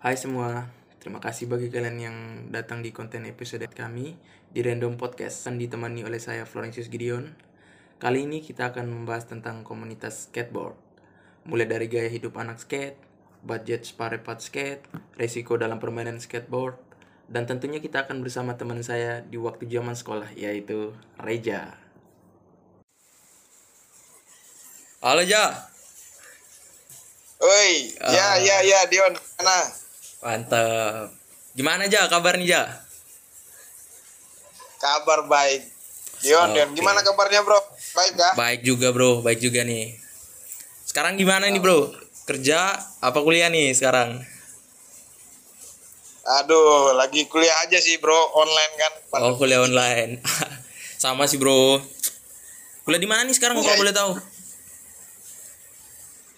Hai semua, terima kasih bagi kalian yang datang di konten episode kami di Random Podcast yang ditemani oleh saya Florentius Gideon. Kali ini kita akan membahas tentang komunitas skateboard. Mulai dari gaya hidup anak skate, budget sparepat skate, resiko dalam permainan skateboard, dan tentunya kita akan bersama teman saya di waktu zaman sekolah yaitu Reja. Halo Ja. Oi, ya Ah. ya ya Dion, mana? Mantap. Gimana Ja kabarnya Ja? Kabar baik. Dion, Dion, Oke. gimana kabarnya bro? Baik kah? Baik juga bro, baik juga nih. Sekarang gimana nih bro? Kerja apa kuliah nih sekarang? Aduh, lagi kuliah aja sih bro, online kan. Oh kuliah online. Sama sih bro. Kuliah di mana nih sekarang kalau boleh tahu?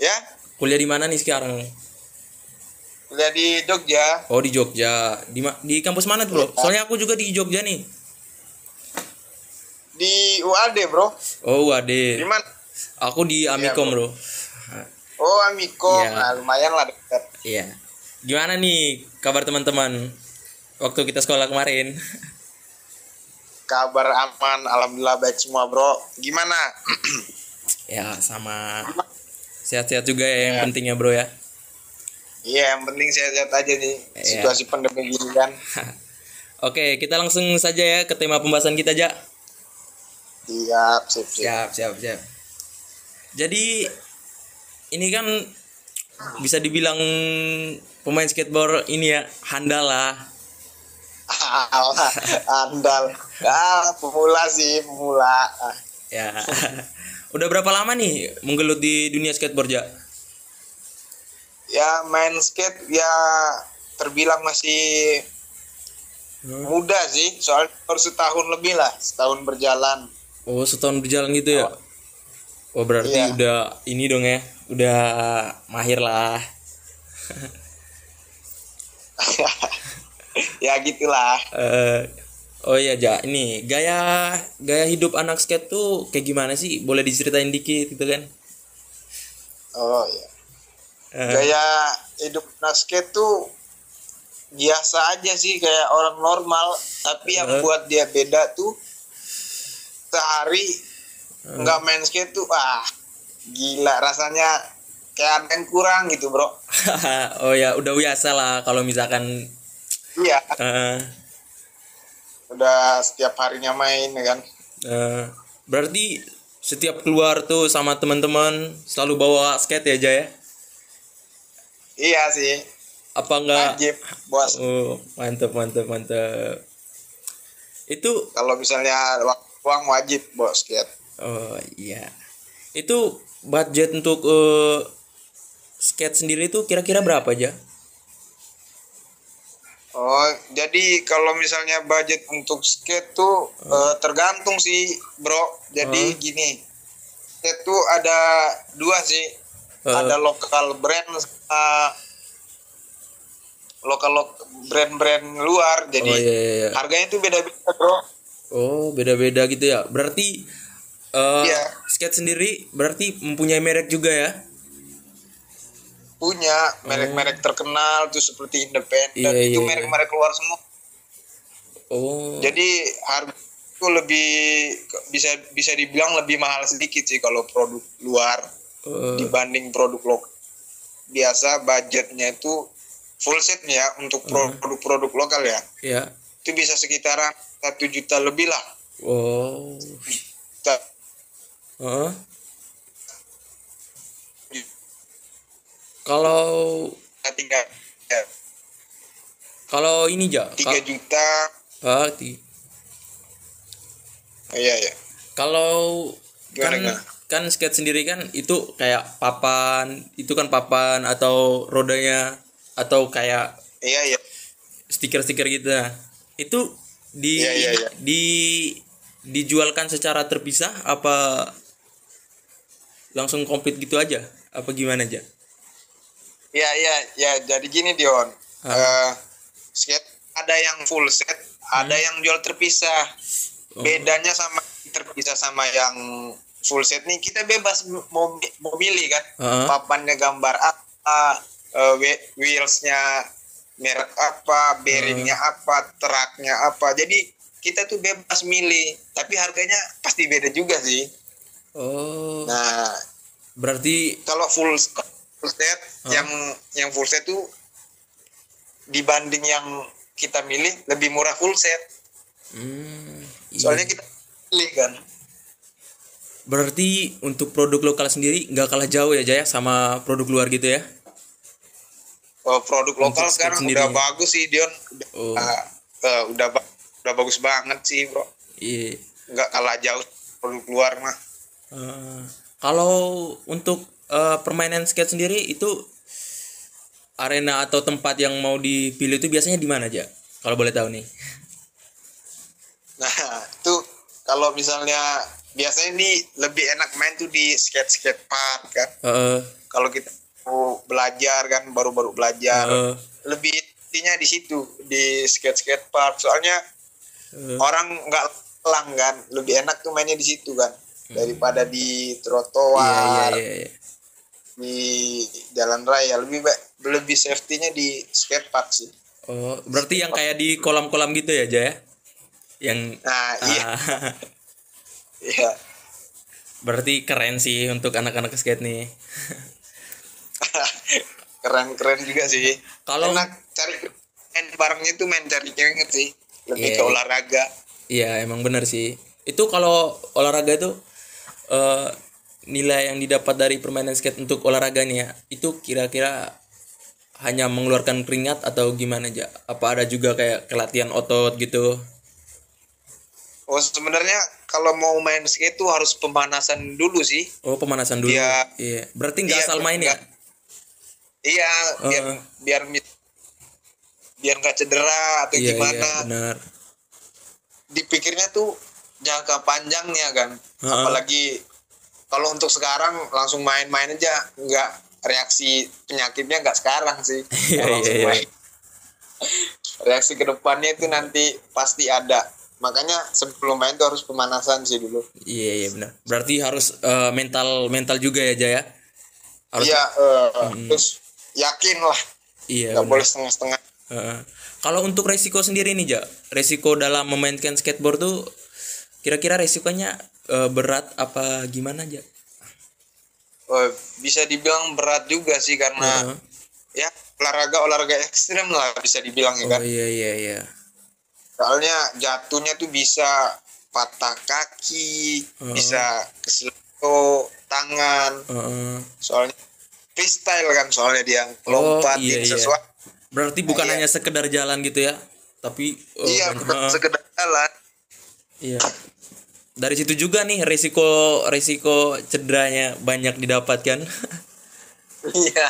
Ya, Kuliah di mana nih sekarang? Kuliah di Jogja. Oh di Jogja. Di di kampus mana tuh bro? Soalnya aku juga di Jogja nih. Di UAD bro. Oh Di waduh. mana? Aku di Amikom bro. Oh, Amiko. Iya. Nah, lumayan lah dekat. Iya. Gimana nih kabar teman-teman? Waktu kita sekolah kemarin. Kabar aman, alhamdulillah baik semua bro. Gimana? ya sama. Sehat-sehat juga ya yang pentingnya bro ya. Iya, yang penting sehat-sehat aja nih. Iya. Situasi pandemi gini kan. Oke, kita langsung saja ya ke tema pembahasan kita aja. Siap, sip. Siap, siap, siap. Jadi ini kan bisa dibilang pemain skateboard ini ya handal lah. Alah, andal. Ah, pemula sih, pemula. Ya. Udah berapa lama nih menggelut di dunia skateboard ya? Ya main skate ya terbilang masih muda sih soalnya baru setahun lebih lah setahun berjalan Oh, setahun berjalan gitu ya? Oh, berarti Iya. udah ini dong ya. Udah mahir lah. ya gitulah Eh, oh iya, Ja. Ini gaya gaya hidup anak skate tuh kayak gimana sih? Boleh diceritain dikit gitu kan? oh ya Eh, gaya hidup anak skate tuh biasa aja sih kayak orang normal. Tapi yang Eh. buat dia beda tuh sehari nggak main skate tuh ah gila rasanya. Kayak ada yang kurang gitu bro. Oh ya, udah biasa lah kalau misalkan. Iya. Eh, udah setiap harinya main ya kan? Eh, berarti setiap keluar tuh sama teman-teman selalu bawa skate ya, Ja ya? Iya sih Apa enggak? wajib bos Oh, mantap, mantap, mantap. Itu kalau misalnya uang wajib bos skate Oh iya. Itu budget untuk eh, skate sendiri itu kira-kira berapa aja? oh jadi kalau misalnya budget untuk skate tuh eh, tergantung sih bro jadi gini skate tuh ada dua sih Eh. ada lokal brand sama lokal lok brand-brand luar jadi Oh iya, iya, iya. harganya tuh beda-beda bro Oh beda-beda gitu ya. Berarti eh, Iya. skate sendiri berarti mempunyai merek juga ya? punya merek-merek terkenal tuh seperti independen Oh. Iya, itu iya, merek-merek luar semua Oh. Jadi harga itu lebih bisa bisa dibilang lebih mahal sedikit sih kalau produk luar eh, dibanding produk lokal. Biasa budgetnya itu full set ya untuk produk-produk lokal ya. ya. Itu bisa sekitaran satu juta lebih lah. Oh. Kita- Heeh. Kalau tinggal ya, kalau ini ja, tiga juta. ah, Oh, iya ya. Kalau kan gimana? Kan skate sendiri kan itu kayak papan, itu kan papan atau rodanya atau kayak Iya ya. stiker-stiker gitu. Nah, itu di Iya, iya, iya. di dijualkan secara terpisah apa langsung komplit gitu aja? Apa gimana aja? Iya iya ya. Jadi gini Dion. Eh, skate ada yang full set, ada Hmm. yang jual terpisah. Oh. bedanya sama terpisah sama yang full set nih kita bebas mau mau milih kan. Heeh. papannya gambar apa whe- wheelsnya merek apa bearingnya apa teraknya apa. Jadi kita tuh bebas milih. Tapi harganya pasti beda juga sih. Oh. Nah berarti kalau full full set yang yang full set tuh dibanding yang kita milih lebih murah full set. Hmm, iya. soalnya kita pilih kan berarti untuk produk lokal sendiri nggak kalah jauh ya Jaya sama produk luar gitu ya Oh, produk lokal Untuk sekarang sendiri. udah bagus sih Dion udah Oh. ah, eh, udah ba- udah bagus banget sih bro iya nggak kalah jauh produk luar mah Eh, kalau untuk eh, permainan skate sendiri itu arena atau tempat yang mau dipilih itu biasanya di mana aja? Kalau boleh tahu nih. nah itu kalau misalnya biasanya nih lebih enak main tuh di skate skate park kan. Eh, kalau kita mau belajar kan baru-baru belajar. Eh, lebih intinya di situ di skate skate park. Soalnya eh, orang nggak lang kan lebih enak tuh mainnya di situ kan. Daripada di iya trotoar iya iya. di jalan raya. Lebih baik lebih safety-nya di skate park sih. Oh, berarti yang kayak di kolam-kolam gitu ya, Jaya? Yang nah iya. Ah, iya berarti keren sih untuk anak-anak skate nih. keren keren juga sih Kalau- enak cari main barengnya tuh main cari keringet sih lebih Iya, ke olahraga Iya, emang benar sih. Itu kalau olahraga itu eh, nilai yang didapat dari permainan skate untuk olahraga nih ya, itu kira-kira hanya mengeluarkan keringat atau gimana aja? Apa ada juga kayak kelatihan otot gitu? Oh sebenarnya kalau mau main skate tuh harus pemanasan dulu sih Oh, pemanasan dulu. Iya. Iya. Berarti nggak Iya, asal main ya? iya biar Heeh. biar biar nggak cedera atau Iya, gimana iya, benar. dipikirnya tuh jangka panjangnya kan Heeh. apalagi kalau untuk sekarang langsung main-main aja nggak reaksi penyakitnya nggak sekarang sih Iya, iya, iya. reaksi ke depannya itu nanti pasti ada makanya sebelum main tuh harus pemanasan sih dulu Iya, iya benar. Berarti harus eh, mental mental juga ya, Jaya? Harus iya eh, terus yakin lah Iya. nggak benar. boleh setengah-setengah Heeh. Kalau untuk resiko sendiri nih, Ja, resiko dalam memainkan skateboard tuh kira-kira resikonya eh, berat apa gimana, Ja? Eh, bisa dibilang berat juga sih karena Heeh. ya olahraga olahraga ekstrem lah bisa dibilang ya Oh kan iya iya iya. Soalnya jatuhnya tuh bisa patah kaki Heeh. bisa keselio tangan Heeh. soalnya freestyle kan soalnya dia Oh, lompat iya, iya. sesuatu Berarti bukan Iya. hanya sekedar jalan gitu ya, tapi oh, iya bukan heeh. sekedar jalan Iya. Dari situ juga nih resiko resiko cederanya banyak didapatkan. iya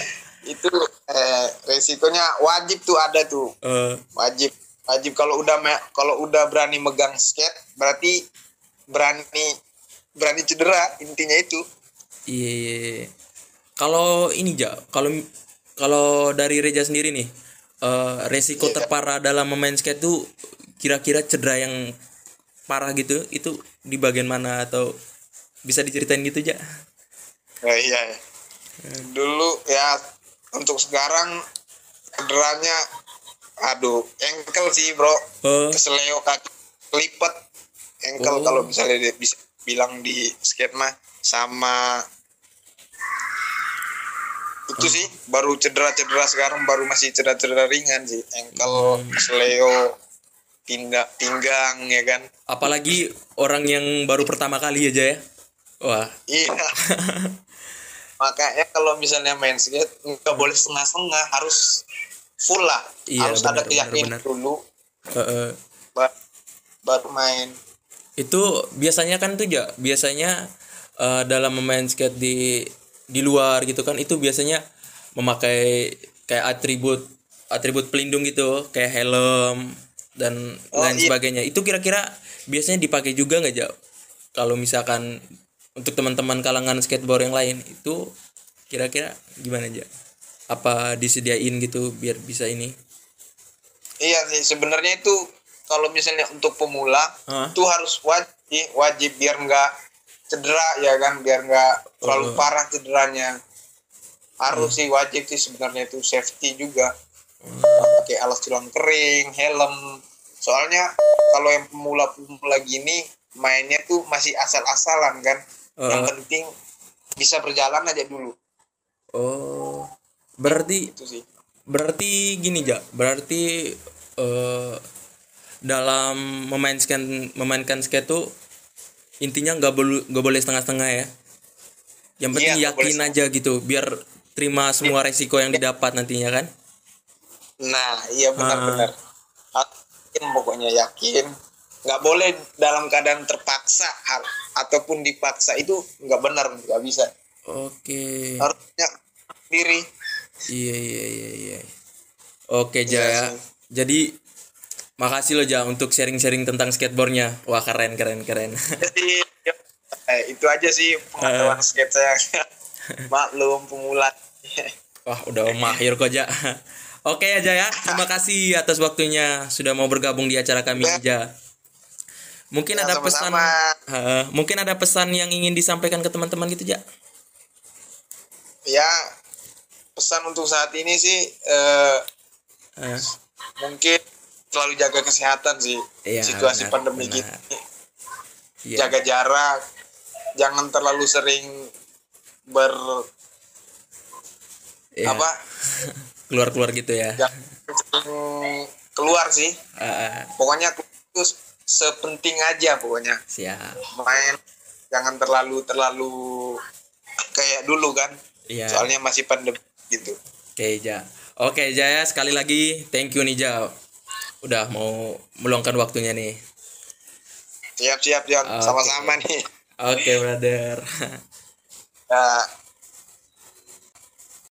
itu eh, resikonya wajib tuh ada tuh Eh, wajib wajib kalau udah kalau udah berani megang skate berarti berani berani cedera intinya itu Iya. iya, iya. Kalau ini ja, kalau kalau dari Reja sendiri nih, eh, resiko Iya. terparah dalam memain skate tuh kira-kira cedera yang parah gitu, itu di bagian mana atau bisa diceritain gitu ja? Ya, iya. Dulu ya untuk sekarang cederanya aduh engkel sih bro. Oh, keseleo kaki kelipet. Engkel Oh. kalau misalnya dia bisa bilang di skate mah sama itu sih baru cedera-cedera sekarang baru masih cedera-cedera ringan sih. Engkel keseleo pinggang pinggang ya kan? Apalagi orang yang baru pertama kali aja ya. Wah, iya. Makanya kalau misalnya main skate nggak boleh setengah-setengah harus full lah Iya, harus benar, ada keyakinan benar. dulu eh, eh. ba- baru main itu biasanya kan tuh ja biasanya eh, dalam memain skate di di luar gitu kan itu biasanya memakai kayak atribut atribut pelindung gitu kayak helm dan Oh, lain iya. sebagainya itu kira-kira biasanya dipakai juga nggak ja kalau misalkan untuk teman-teman kalangan skateboard yang lain itu kira-kira gimana aja apa disediain gitu biar bisa ini? Iya sih sebenarnya itu kalau misalnya untuk pemula itu harus wajib wajib biar nggak cedera ya kan? Biar nggak terlalu Oh. parah cederanya. Harus sih wajib sih sebenarnya itu safety juga. Pakai alas tulang kering helm. Soalnya kalau yang pemula-pemula gini mainnya tuh masih asal-asalan kan? Yang Eh. penting bisa berjalan aja dulu. Oh. Berarti itu sih. berarti gini ja. Berarti eh dalam memainkan memainkan skate tuh intinya nggak boleh nggak boleh setengah-setengah ya. Yang penting Iya, yakin aja gitu biar terima semua resiko yang didapat nantinya kan? Nah iya Ah. benar-benar yakin pokoknya yakin. Nggak boleh dalam keadaan terpaksa ataupun dipaksa itu nggak benar nggak bisa. Oke. Harusnya sendiri iya iya iya iya oke ja Iya ya sih. jadi makasih lo ja untuk sharing-sharing tentang skateboardnya wah keren keren keren jadi eh, itu aja sih pengetahuan skate saya maklum pemula Wah, udah mahir kok, Ja. Oke ya, Ja ya. Terima kasih atas waktunya sudah mau bergabung di acara kami, Ja. Mungkin Ya, ada pesan. Eh, mungkin ada pesan yang ingin disampaikan ke teman-teman gitu, Ja. ya pesan untuk saat ini sih eh, Eh, mungkin selalu jaga kesehatan sih Iya, situasi benar, pandemi benar. gini iya. jaga jarak jangan terlalu sering ber Iya. apa Keluar-keluar gitu ya. jangan keluar sih Eh, pokoknya itu sepenting aja pokoknya siap. main jangan terlalu terlalu kayak dulu kan Iya. soalnya masih pandemi gitu Oke, Ja. Oke, Ja ya. Sekali lagi thank you nih, Ja. Udah mau meluangkan waktunya nih. siap siap siap Oke. sama-sama nih Oke, brother. ya